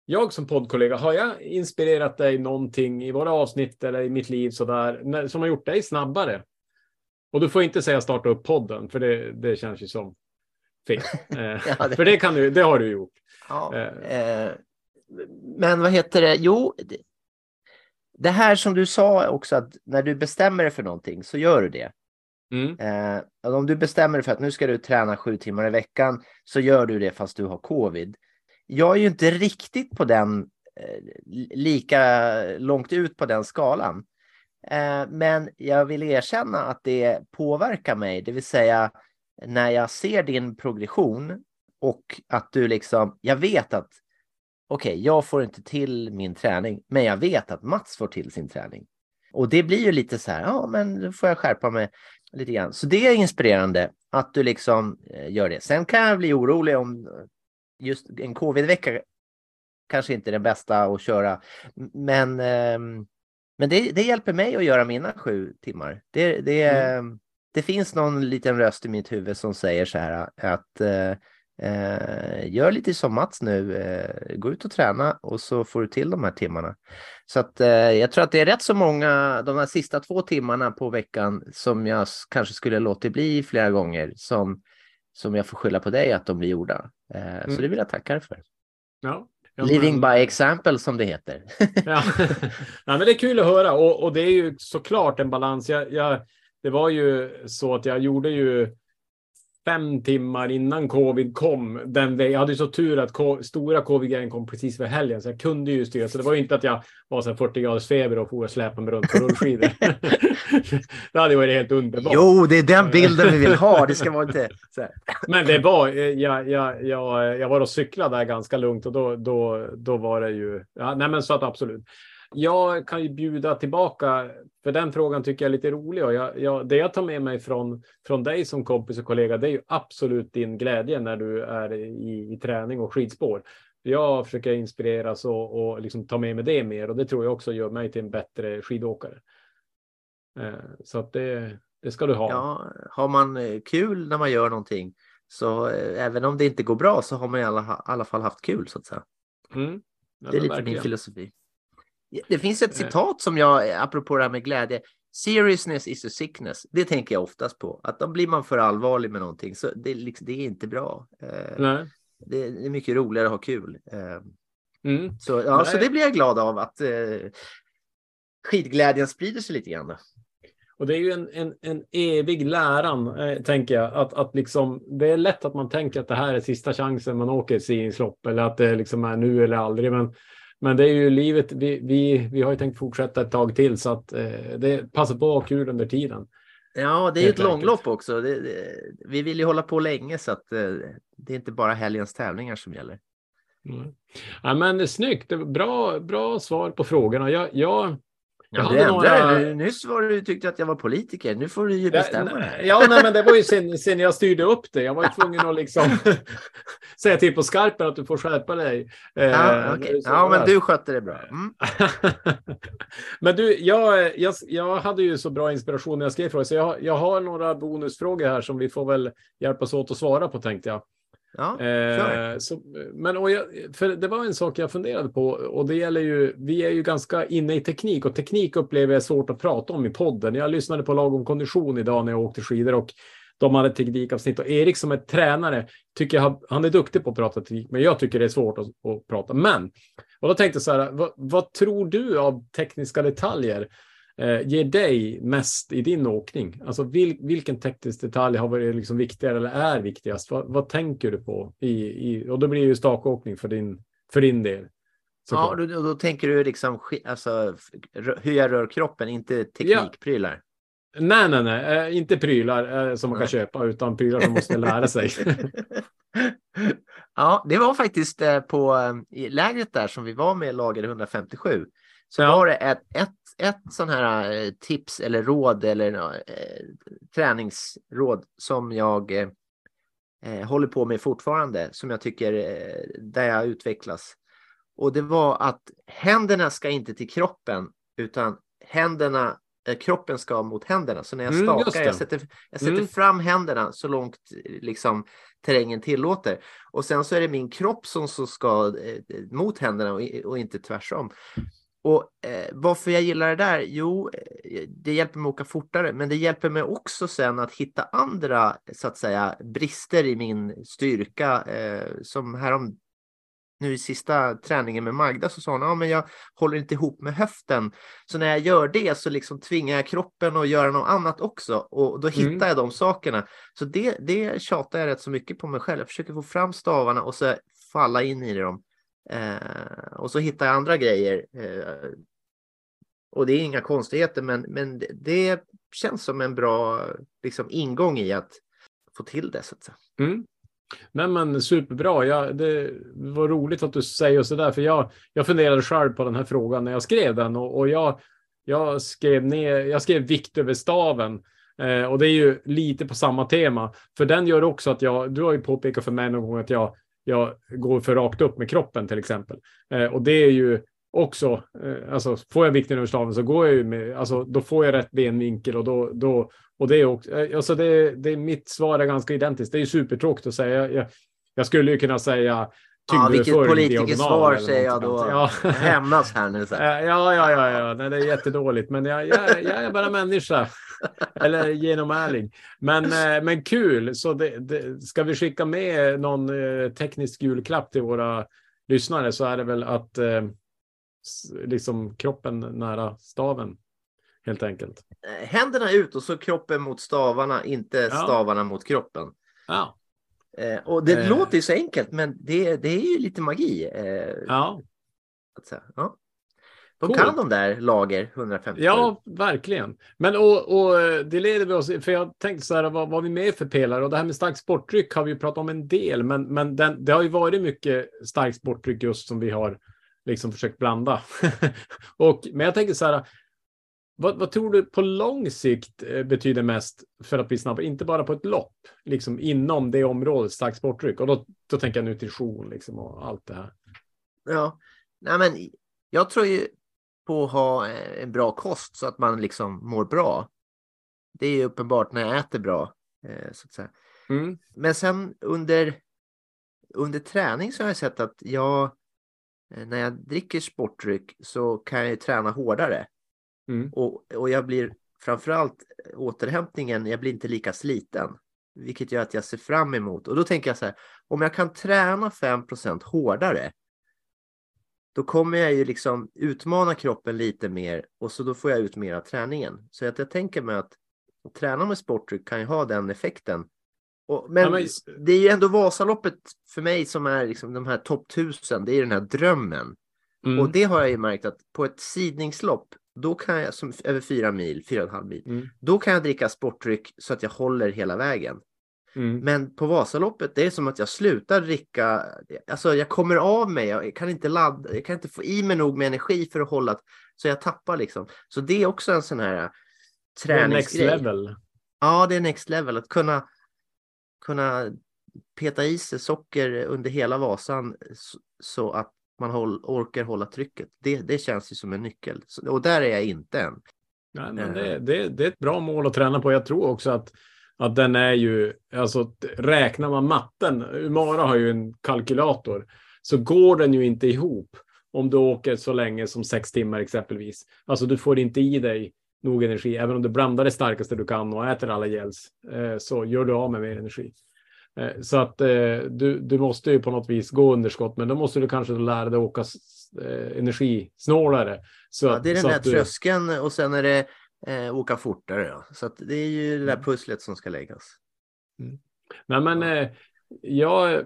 jag som poddkollega, har jag inspirerat dig någonting i våra avsnitt eller i mitt liv sådär, som har gjort dig snabbare? Och du får inte säga starta upp podden, för det, det känns ju som fel. Eh, Ja, det- För det, kan du, det har du gjort. Ja, Eh. eh, men vad heter det? Jo, det, det här som du sa också att när du bestämmer dig för någonting så gör du det. Mm. Eh, om du bestämmer dig för att nu ska du träna sju timmar i veckan så gör du det fast du har covid. Jag är ju inte riktigt på den eh, lika långt ut på den skalan. Eh, men jag vill erkänna att det påverkar mig, det vill säga när jag ser din progression och att du liksom, jag vet att okej, jag får inte till min träning, men jag vet att Mats får till sin träning. Och det blir ju lite så här, ja, men då får jag skärpa mig lite grann. Så det är inspirerande att du liksom eh, gör det. Sen kan jag bli orolig om just en covid-vecka kanske inte är den bästa att köra, men, ehm, men det, det hjälper mig att göra mina sju timmar. Det, det, Mm. Det finns någon liten röst i mitt huvud som säger så här att eh, eh, gör lite som Mats nu, eh, gå ut och träna och så får du till de här timmarna. Så att eh, jag tror att det är rätt så många, de här sista två timmarna på veckan som jag kanske skulle låtit bli flera gånger som, som jag får skylla på dig att de blir gjorda. Eh, Så Mm. det vill jag tacka dig för. Ja. Ja, Living men- by example som det heter. Ja. ja, men det är kul att höra och, och det är ju såklart en balans. Jag, jag, det var ju så att jag gjorde ju fem timmar innan covid kom. Den. Jag hade ju så tur att ko- stora covid-grejen kom precis för helgen, så jag kunde ju styra. Så det var ju inte att jag var så här 40 graders feber och for och släpa mig runt på rullskidor. det hade varit helt underbart. Jo, det är den bilden vi vill ha. Det ska vara inte. Men det var, jag, jag, jag, jag var och cyklade där ganska lugnt och då, då, då var det ju, ja, nej men så att absolut. Jag kan ju bjuda tillbaka, för den frågan tycker jag är lite rolig och jag, jag, det jag tar med mig från, från dig som kompis och kollega, det är ju absolut din glädje när du är i, i träning och skidspår. Jag försöker inspireras och, och liksom ta med mig det mer och det tror jag också gör mig till en bättre skidåkare. Eh, Så att det, det ska du ha. Ja, har man eh, kul när man gör någonting så eh, även om det inte går bra så har man i alla, alla fall haft kul så att säga. Mm. Det är lite min verkligen. filosofi. Det finns ett Eh. citat som jag, apropå det här med glädje, seriousness is a sickness. Det tänker jag oftast på. Att då blir man för allvarlig med någonting så det, är liksom, det är inte bra. Eh, Nej. Det är mycket roligare att ha kul. Eh, Mm. Så, ja, Nej. så det blir jag glad av att eh, skidglädjen sprider sig lite grann. Och det är ju en, en, en evig läran, eh, tänker jag. Att, att liksom, det är lätt att man tänker att det här är sista chansen man åker ett simningslopp eller att det liksom är nu eller aldrig. Men, men det är ju livet. Vi, vi, vi har ju tänkt fortsätta ett tag till så att eh, det passar på att ha kul under tiden. Ja, det är ju ett långlopp också. Det, det, vi vill ju hålla på länge så att eh, det är inte bara helgens tävlingar som gäller. Mm. Ja, men snyggt. Bra, bra svar på frågorna. Jag, jag, Jag Ja, du hade några- dig. Nyss var du tyckte att jag var politiker. Nu får du ju bestämma Ja, dig. ja, nej, men det var ju sen, sen jag styrde upp det. Jag var ju tvungen att liksom säga till på skarpen att du får skärpa dig. Eh, Ja, okej. så ja, men du skötte det bra. Mm. Men du, jag, jag, jag hade ju så bra inspiration när jag skrev frågor, så jag, jag har några bonusfrågor här som vi får väl hjälpas åt att svara på tänkte jag. Ja. Eh, så, men och jag, för det var en sak jag funderade på och det gäller ju, vi är ju ganska inne i teknik och teknik upplever jag är svårt att prata om i podden. Jag lyssnade på lagom kondition idag när jag åkte skidor och de hade teknikavsnitt och Erik som är tränare tycker jag, han är duktig på att prata teknik, men jag tycker det är svårt att, att prata. Men, och då tänkte jag så här, vad, vad tror du av tekniska detaljer eh, ger dig mest i din åkning? Alltså vil, vilken teknisk detalj har varit liksom viktigare eller är viktigast? Vad, vad tänker du på? I, i, och då blir det ju stakåkning för din, för din del. Ja, såklart. då, då, då tänker du liksom alltså, hur jag rör kroppen, inte teknikprylar. Nej, nej, nej, eh, inte prylar eh, som man kan Nej. köpa utan prylar som man måste lära sig. Ja, det var faktiskt eh, på lägret där som vi var med lager 157. Så Ja. var det ett, ett, ett sån här eh, tips eller råd eller eh, träningsråd som jag eh, eh, håller på med fortfarande, som jag tycker eh, där jag utvecklas. Och det var att händerna ska inte till kroppen, utan händerna, eh, kroppen ska mot händerna. Så när jag Mm, stakar, det. jag sätter, jag sätter Mm. fram händerna så långt liksom, terrängen tillåter. Och sen så är det min kropp som så ska eh, mot händerna och, och inte tvärsom. Och eh, varför jag gillar det där? Jo, eh, det hjälper mig att åka fortare, men det hjälper mig också sen att hitta andra så att säga brister i min styrka. Eh, som härom nu i sista träningen med Magda så sa hon, ja men jag håller inte ihop med höften. Så när jag gör det så liksom tvingar jag kroppen att göra något annat också och då hittar Mm. jag de sakerna. Så det, det tjatar jag rätt så mycket på mig själv. Jag försöker få fram stavarna och så falla in i dem. Eh, och så hittar jag andra grejer. Eh, och det är inga konstigheter, men, men det, det känns som en bra liksom, ingång i att få till det. Så att säga. Mm. Nej, men superbra. Ja, det var roligt att du säger så där, för jag, jag funderade själv på den här frågan när jag skrev den och, och jag, jag skrev ner. Jag skrev vikt över staven eh, och det är ju lite på samma tema, för den gör också att jag. Du har ju påpekat för mig någon gång att jag jag går för rakt upp med kroppen till exempel. Eh, och det är ju också, eh, alltså får jag vikten över staven så går jag ju med, alltså då får jag rätt benvinkel och då, då och det är också, eh, alltså det, det, mitt svar är ganska identiskt. Det är ju supertråkigt att säga. Jag, jag, skulle ju kunna säga Ja, vilket politikersvar säger jag då. Ja. hämnas här nu. Så. Eh, Ja, ja, ja, ja. Nej, det är jättedåligt, men jag, jag, jag är bara människa. Eller genomärlig. Men, eh, men kul. Så det, det, ska vi skicka med någon eh, teknisk julklapp till våra lyssnare så är det väl att eh, liksom kroppen nära staven. Helt enkelt. Händerna ut och så kroppen mot stavarna, inte Ja. stavarna mot kroppen. Ja, Eh, och det Eh. låter ju så enkelt, men det, det är ju lite magi. Eh, ja. att säga. Ja. De Coolt. kan de där lager 157. Ja, verkligen. Men och, och eh, det leder vi oss, för jag tänkte så här, vad, vad vi med för pelare? Och det här med starkt sporttryck har vi ju pratat om en del, men, men den, det har ju varit mycket starkt sporttryck just som vi har liksom försökt blanda. och, men jag tänker så här, vad, vad tror du på lång sikt eh, betyder mest för att bli snabbare? Inte bara på ett lopp, liksom inom det området, starkt sporttryck. Och då, då tänker jag nutrition liksom och allt det här. Ja, nej men jag tror ju på att ha eh, en bra kost så att man liksom mår bra. Det är ju uppenbart när jag äter bra. Eh, så att säga. Mm. Men sen under, under träning så har jag sett att jag, eh, när jag dricker sportdryck så kan jag träna hårdare. Mm. Och, och jag blir framförallt återhämtningen, jag blir inte lika sliten. Vilket gör att jag ser fram emot. Och då tänker jag så här, om jag kan träna 5% hårdare. Då kommer jag ju liksom utmana kroppen lite mer och så då får jag ut mer av träningen. Så att jag tänker mig att träna med sporttryck kan ju ha den effekten. Och, men, Ja, men- det är ju ändå Vasaloppet för mig som är liksom de här topp 1000. Det är den här drömmen. Mm. Och det har jag ju märkt att på ett sidningslopp, då kan jag, som över fyra mil, fyra och en halv mil, Mm. då kan jag dricka sportdryck så att jag håller hela vägen. Mm. Men på Vasaloppet, det är som att jag slutar dricka, alltså jag kommer av mig, jag kan inte ladda, jag kan inte få i mig nog med energi för att hålla, så jag tappar liksom. Så det är också en sån här äh, Det är Next träningsgrej. level. Ja, det är next level, att kunna, kunna peta i sig socker under hela Vasan så, att man håll, orkar hålla trycket. Det, det känns ju som en nyckel. Så, och där är jag inte än. Nej, men Eh. det, det, det är ett bra mål att träna på. Jag tror också att, att den är ju, alltså räknar man matten, Umara har ju en kalkylator, så går den ju inte ihop om du åker så länge som sex timmar exempelvis. Alltså du får inte i dig nog energi, även om du blandar det starkaste du kan och äter alla gels, eh, så gör du av med mer energi. Eh, så att eh, du, du måste ju på något vis gå underskott, men då måste du kanske lära dig åka eh, energisnålare. Så, Ja, det är den där du- tröskeln och sen är det eh, åka fortare. Ja. Så att det är ju det där Mm. pusslet som ska läggas. Nej, men eh, jag,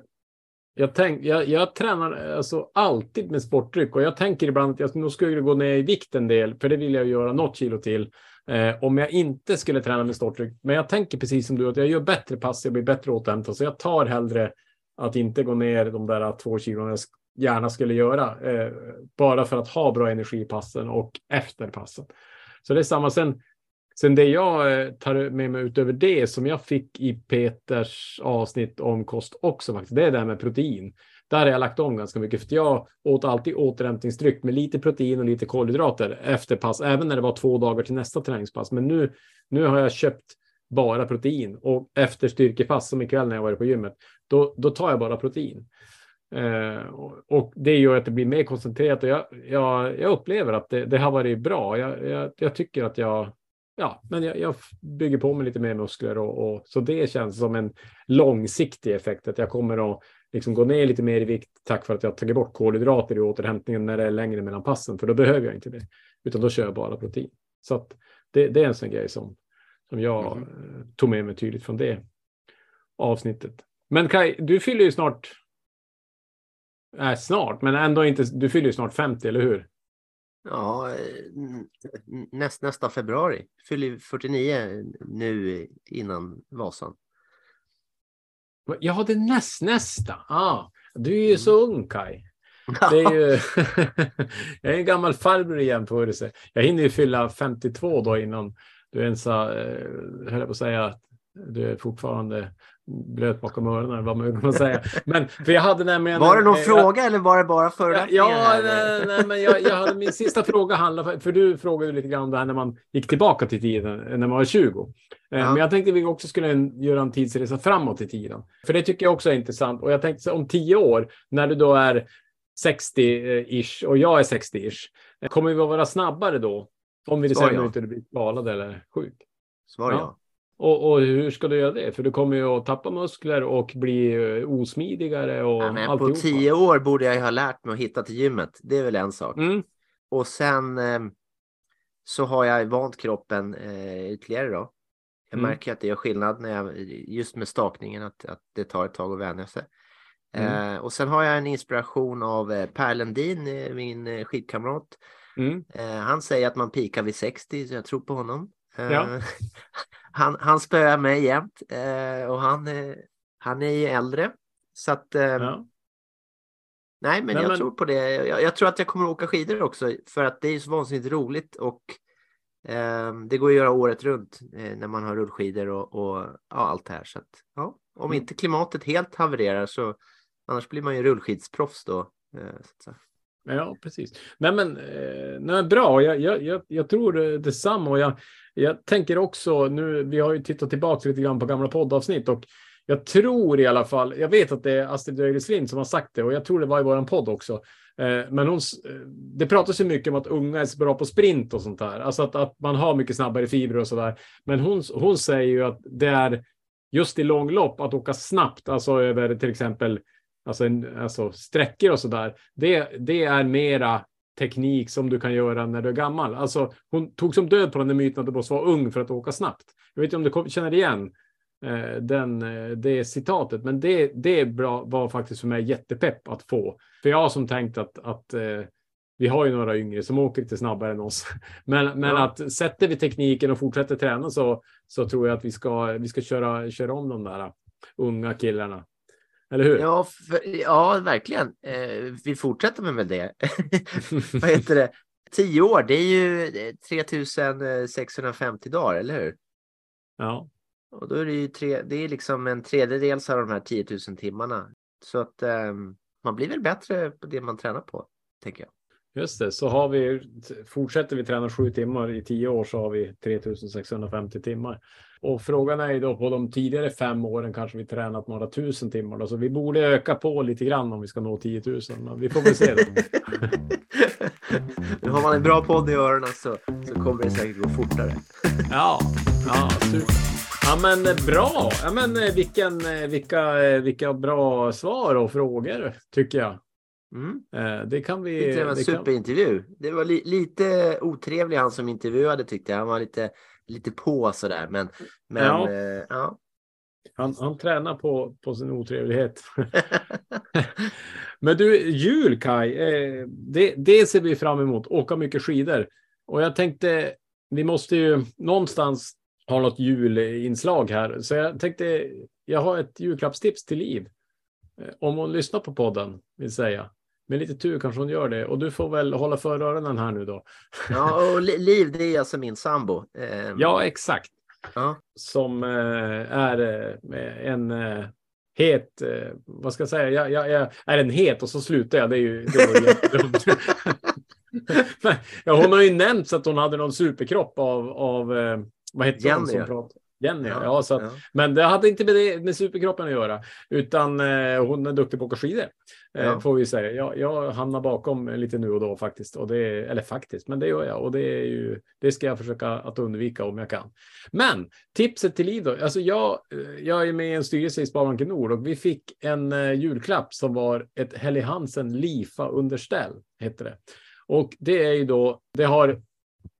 jag, tänk, jag, jag tränar alltså alltid med sportdryck och jag tänker ibland att jag nog skulle gå ner i vikt en del, för det vill jag göra något kilo till. Eh, om jag inte skulle träna med sportdryck. Men jag tänker precis som du att jag gör bättre pass, jag blir bättre återhämtad, så jag tar hellre att inte gå ner de där två kilon jag gärna skulle göra. Eh, bara för att ha bra energi i passen och efter passen. Så det är samma. Sen, sen det jag eh, tar med mig utöver det som jag fick i Peters avsnitt om kost också faktiskt. Det är det här med protein. Där har jag lagt om ganska mycket för jag åt alltid återhämtningsdryck med lite protein och lite kolhydrater efter pass, även när det var två dagar till nästa träningspass. Men nu, nu har jag köpt bara protein och efter styrkepass som ikväll när jag varit på gymmet, då, då tar jag bara protein. Eh, och, det gör att det blir mer koncentrerat och jag, jag, jag upplever att det, det har varit bra. Jag, jag, jag, tycker att jag, ja, men jag, jag bygger på mig lite mer muskler och, och, så det känns som en långsiktig effekt att jag kommer att liksom gå ner lite mer i vikt tack vare att jag tagit bort kolhydrater i återhämtningen när det är längre mellan passen, för då behöver jag inte det, utan då kör jag bara protein. Så att det, det är en sån grej som, som jag mm. tog med mig tydligt från det avsnittet. Men Kai, du fyller ju snart. Äh, snart, men ändå inte. Du fyller ju snart 50, eller hur? Ja, näst, nästa februari. Fyller 49 nu innan Vasan. Ja, det är näst, nästa. Ah, du är ju mm. så ung, Kai. Det är ju... jag är en gammal farbror i jämförelse. Jag hinner ju fylla 52 då innan du ens har, eh, höll jag på att säga, du är fortfarande blöt bakom öronen, vad man kan säga. Men för jag hade nämligen... Var det någon eh, fråga eller var det bara förolämpningar? Ja, nej, nej, men jag, jag hade, min sista fråga handlade, för du frågade lite grann om det här när man gick tillbaka till tiden, när man var 20. Eh, ja. Men jag tänkte att vi också skulle göra en tidsresa framåt i tiden. För det tycker jag också är intressant. Och jag tänkte så om tio år, när du då är 60-ish och jag är 60-ish, kommer vi att vara snabbare då? Om vi säger inte blir skadad eller sjuk. Svar ja. ja. Och, och, hur ska du göra det? För du kommer ju att tappa muskler och bli eh, osmidigare. Och ja, men på tio år borde jag ha lärt mig att hitta till gymmet. Det är väl en sak. Mm. Och sen eh, så har jag vant kroppen eh, ytterligare då. Jag mm. märker att det gör skillnad när jag, just med stakningen, att, att det tar ett tag att vänja sig. Mm. Eh, och sen har jag en inspiration av eh, Per Lundin, eh, min skidkamrat. Mm. Eh, han säger att man pikar vid 60, så jag tror på honom. Ja. Eh, han, han spöar mig jämt eh, och han, han är ju äldre. Så att... Ja. Nej, men nej, jag men... tror på det. Jag, jag, tror att jag kommer att åka skidor också för att det är så vansinnigt roligt och det går att göra året runt när man har rullskidor och, och ja, allt det här. Så att, ja, om mm. inte klimatet helt havererar så annars blir man ju rullskidsproffs då. Så Ja, precis. Nej, men, eh, nej, bra. Jag, jag, jag, jag tror detsamma. Och jag, jag tänker också nu, vi har ju tittat tillbaka lite grann på gamla poddavsnitt och jag tror i alla fall, jag vet att det är Astrid Ögreslind som har sagt det och jag tror det var i våran podd också. Eh, men hon, eh, det pratas ju mycket om att unga är så bra på sprint och sånt där, alltså att, att man har mycket snabbare fibrer och så där. Men hon, hon säger ju att det är just i långlopp att åka snabbt, alltså över till exempel alltså, en, alltså sträckor och så där. Det, det är mera teknik som du kan göra när du är gammal. Alltså, hon tog som död på den myten att du måste vara ung för att åka snabbt. Jag vet inte om du känner igen eh, den, eh, det citatet, men det, det bra, var faktiskt för mig jättepepp att få. För jag har som tänkt att, att eh, vi har ju några yngre som åker lite snabbare än oss. Men, men ja. att sätter vi tekniken och fortsätter träna så, så tror jag att vi ska, vi ska köra, köra om de där unga killarna. Eller hur? Ja, för, ja verkligen. Eh, vi fortsätter med det. Vad heter det? Tio år, det är ju 3650 dagar, eller hur? Ja. Och då är det ju tre, det är liksom en tredjedel av de här 10 000 timmarna. Så att eh, man blir väl bättre på det man tränar på, tänker jag. Just det, så har vi, fortsätter vi träna sju timmar i tio år så har vi 3650 timmar. Och frågan är ju då på de tidigare fem åren kanske vi tränat några tusen timmar. Då, så vi borde öka på lite grann om vi ska nå 10 000. Men vi får väl se. nu har man en bra podd i öronen så, så kommer det säkert gå fortare. ja, ja, super. Ja men bra. Ja, men vilken, vilka, vilka bra svar och frågor tycker jag. Mm. Eh, det kan vi... Det var en superintervju. Kan... Det var li lite otrevlig han som intervjuade tyckte jag. Han var lite, lite på sådär. Men, men ja. Eh, ja. Han, han tränar på, på sin otrevlighet. men du, jul Kai, eh, det, det ser vi fram emot. Åka mycket skidor. Och jag tänkte, vi måste ju någonstans ha något julinslag här. Så jag tänkte, jag har ett julklappstips till Liv. Eh, Om hon lyssnar på podden, vill säga. Med lite tur kanske hon gör det. Och du får väl hålla för öronen här nu då. Ja, och Li- Liv, det är alltså min sambo. Eh, Ja, exakt. ja. Som eh, är eh, en eh, het, vad ska jag säga, jag, jag, jag är en het och så slutar jag. Det är ju det ja, hon har ju nämnt att hon hade någon superkropp av, av vad hette hon Jenny, som ja. pratade? Jenny, ja. Ja, så att, ja. Men det hade inte med, det, med superkroppen att göra, utan eh, hon är duktig på att åka skidor. Eh, Ja. Får vi säga. Jag, jag hamnar bakom lite nu och då faktiskt. Och det, eller faktiskt, men det gör jag. Och det, är ju, det ska jag försöka att undvika om jag kan. Men tipset till Liv då. Alltså jag, eh, jag är med i en styrelse i Sparbanken Nord och vi fick en eh, julklapp som var ett Helly Hansen Lifa-underställ, hette det. Och det är ju då, det har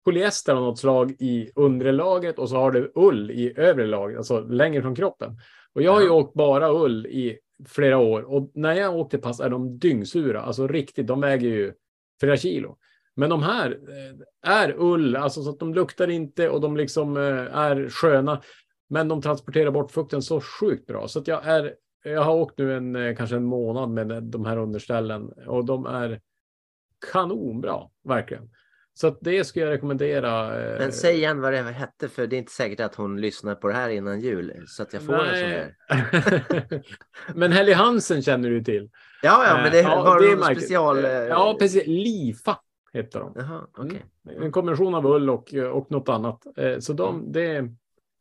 polyester av något slag i undre lagret och så har det ull i övre lagret, alltså längre från kroppen. Och jag har ju Ja. åkt bara ull i flera år och när jag åkte pass är de dyngsura, alltså riktigt, de väger ju flera kilo. Men de här eh, är ull, alltså så att de luktar inte och de liksom eh, är sköna. Men de transporterar bort fukten så sjukt bra så att jag är. Jag har åkt nu en eh, kanske en månad med de här underställen och de är kanonbra, verkligen. Så det skulle jag rekommendera. eh, Men säg igen vad det hette, för det är inte säkert att hon lyssnar på det här innan jul, så att jag får en sån Nej. här. Men Helly Hansen känner du till. Ja, ja, men det Eh, var är någon märkligt. special... eh, Ja, precis. Lifa heter de. Jaha. Mm. En kombination av ull och, och något annat. Så de, det,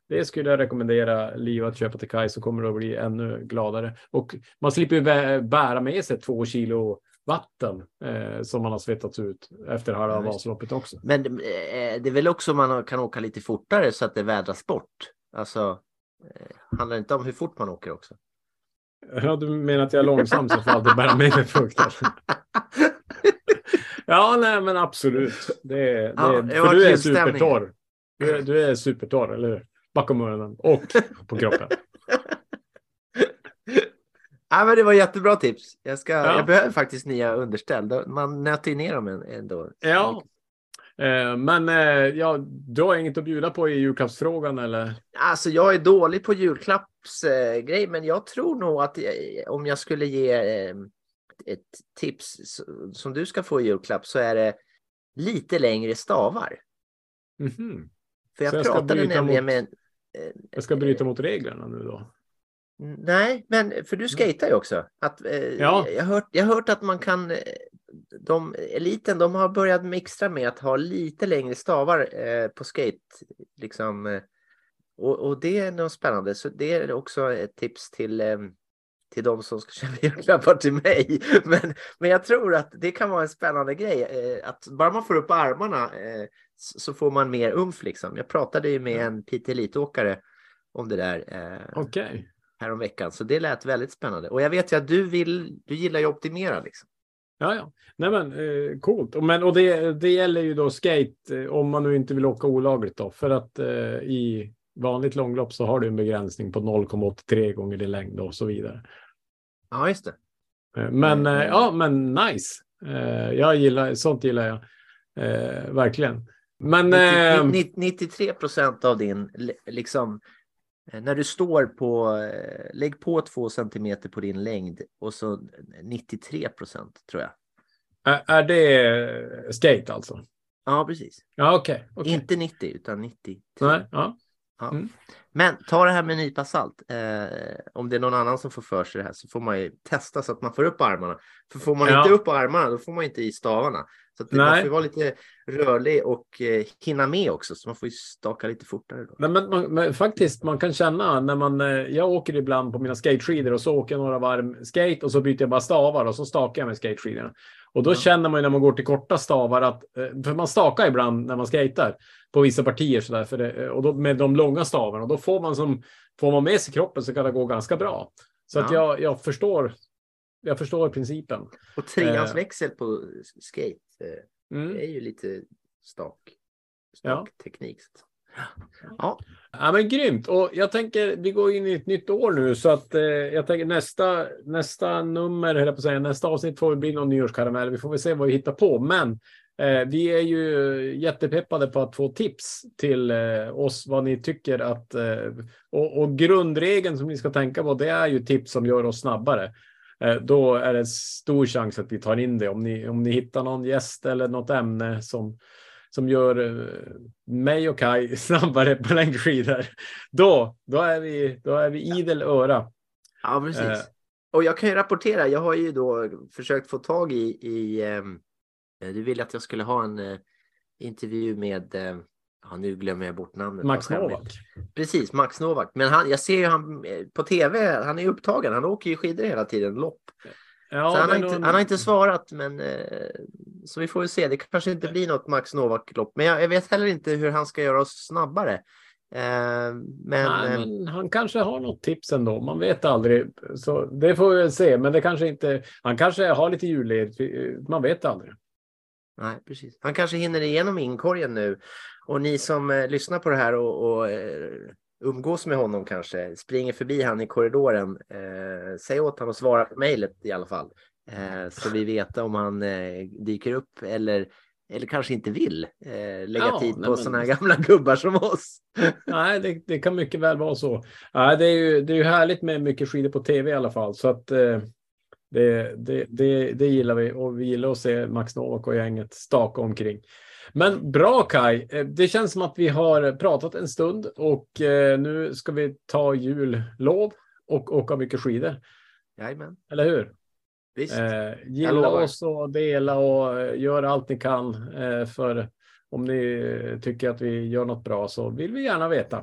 det skulle jag rekommendera Liv att köpa till Kaj så kommer du att bli ännu gladare. Och man slipper ju bä- bära med sig två kilo vatten eh, som man har svettats ut efter halva. Vasaloppet också. Men eh, det är väl också man kan åka lite fortare så att det vädras bort? Alltså, eh, handlar det inte om hur fort man åker också? Ja, du menar att jag är långsam så får alltid bära med mig frukt? ja, nej, men absolut. Det, det, Ja, det för du är supertorr. Du, du är supertorr, eller hur? Bakom öronen och på kroppen. Ja, men det var jättebra tips. Jag, ska, Ja. jag behöver faktiskt nya underställ. Man nöter ju ner dem ändå. Ja. Eh, men eh, ja, du har inget att bjuda på i julklappsfrågan eller? Alltså, jag är dålig på julklappsgrej, eh, men jag tror nog att jag, om jag skulle ge eh, ett tips som du ska få i julklapp så är det lite längre stavar. Mhm. För jag, Så jag pratade nämligen mot- med en, eh, Jag ska bryta mot reglerna nu då. Nej, men för du skejtar ju också. Att, eh, Ja. jag, har hört, jag har hört att man kan, eh, de, eliten, de har börjat mixtra med att ha lite längre stavar eh, på skate. Liksom, eh, och, och det är nog spännande. Så det är också ett tips till, eh, till de som ska köpa julklappar till mig. Men, men jag tror att det kan vara en spännande grej. Eh, att bara man får upp armarna så, får man mer umf. Liksom. Jag pratade ju med en Pite Elitåkare om det där. Okej. Häromveckan. Så det lät väldigt spännande. Och jag vet ju att du vill, du gillar ju att optimera liksom. Ja, ja. Nej, men eh, coolt. Och, men, och det, det gäller ju då skate eh, om man nu inte vill åka olagligt då. För att eh, i vanligt långlopp så har du en begränsning på 0,83 gånger din längd och så vidare. Ja, just det. Eh, Men Mm. eh, ja, men nice. Eh, jag gillar, sånt gillar jag. Eh, verkligen. Men 90, eh, 90, 93 procent av din, li- liksom, när du står på, eh, lägg på två centimeter på din längd och så 93 procent tror jag. är, är det skate alltså? Ja, precis. Ja, okej. okej. Inte 90 utan 93. Nej, ja. Ja. Mm. Men ta det här med en nypa salt. Eh, om det är någon annan som får för sig det här så får man ju testa så att man får upp armarna. För får man Ja. inte upp armarna då får man inte i stavarna. Så att man Nej. vara lite rörlig och eh, hinna med också. Så man får ju staka lite fortare. Då. Nej, men, man, men faktiskt, man kan känna när man... eh, Jag åker ibland på mina skateskidor och så åker jag några varv skate och så byter jag bara stavar och så stakar jag med skateskidorna. Och då Ja. känner man ju när man går till korta stavar att... eh, För man stakar ibland när man skater på vissa partier sådär. För det, eh, och då med de långa stavarna. Och då får man som... Får man med sig kroppen så kan det gå ganska bra. Så att Ja. jag, jag förstår... Jag förstår principen. Och treans Eh. växel på skate eh, Mm. det är ju lite stak. Ja. Stakteknik. att- Ja, Ja, men grymt. Och jag tänker, vi går in i ett nytt år nu, så att eh, jag tänker nästa, nästa nummer, höll jag på att säga, nästa avsnitt får bli någon nyårskaramell. Vi får väl se vad vi hittar på, men eh, vi är ju jättepeppade på att få tips till eh, oss vad ni tycker att, eh, och, och grundregeln som ni ska tänka på, det är ju tips som gör oss snabbare. Eh, då är det stor chans att vi tar in det. Om ni, om ni hittar någon gäst eller något ämne som, som gör eh, mig och Kai snabbare på längdskidor, då, då, är vi, då är vi idel öra. Ja, precis. Eh. Och jag kan ju rapportera, jag har ju då försökt få tag i, i du ville att jag skulle ha en intervju med, ja, nu glömmer jag bort namnet. Max. Novak. Precis, Max Novak. Men han, jag ser ju han eh, på tv, han är upptagen, han åker ju skidor hela tiden, lopp. Ja, han, har inte, någon- han har inte svarat, men eh, så vi får väl se. Det kanske inte blir något Max Novak-lopp, men jag, jag vet heller inte hur han ska göra oss snabbare. Eh, men, Nej, men han kanske har något tips ändå. Man vet aldrig. Så det får vi väl se. Men det kanske inte. Han kanske har lite julledigt. Man vet aldrig. Nej, precis. Han kanske hinner igenom inkorgen nu. Och ni som eh, lyssnar på det här och, och eh, umgås med honom kanske, springer förbi han i korridoren. Eh, säg åt honom att svara på mejlet i alla fall. Eh, så vi vet om han eh, dyker upp eller, eller kanske inte vill eh, lägga Ja, tid på men- sådana här gamla gubbar som oss. Nej, det, det kan mycket väl vara så. Nej, det, är ju, det är ju härligt med mycket skidor på tv i alla fall. Så att eh, det, det, det, det gillar vi och vi gillar att se Max Novak och gänget staka omkring. Men bra Kai, Eh, det känns som att vi har pratat en stund och eh, nu ska vi ta jullov och åka mycket skidor. Jajamän, Eller hur? visst. Eh, gilla oss och dela och eh, gör allt ni kan. Eh, för om ni tycker att vi gör något bra så vill vi gärna veta.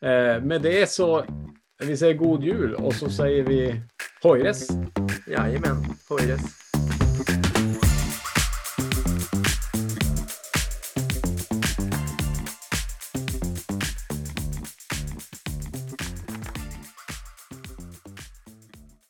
Eh, med det så vi säger god jul och så säger vi hojres. Jajamän, hojres.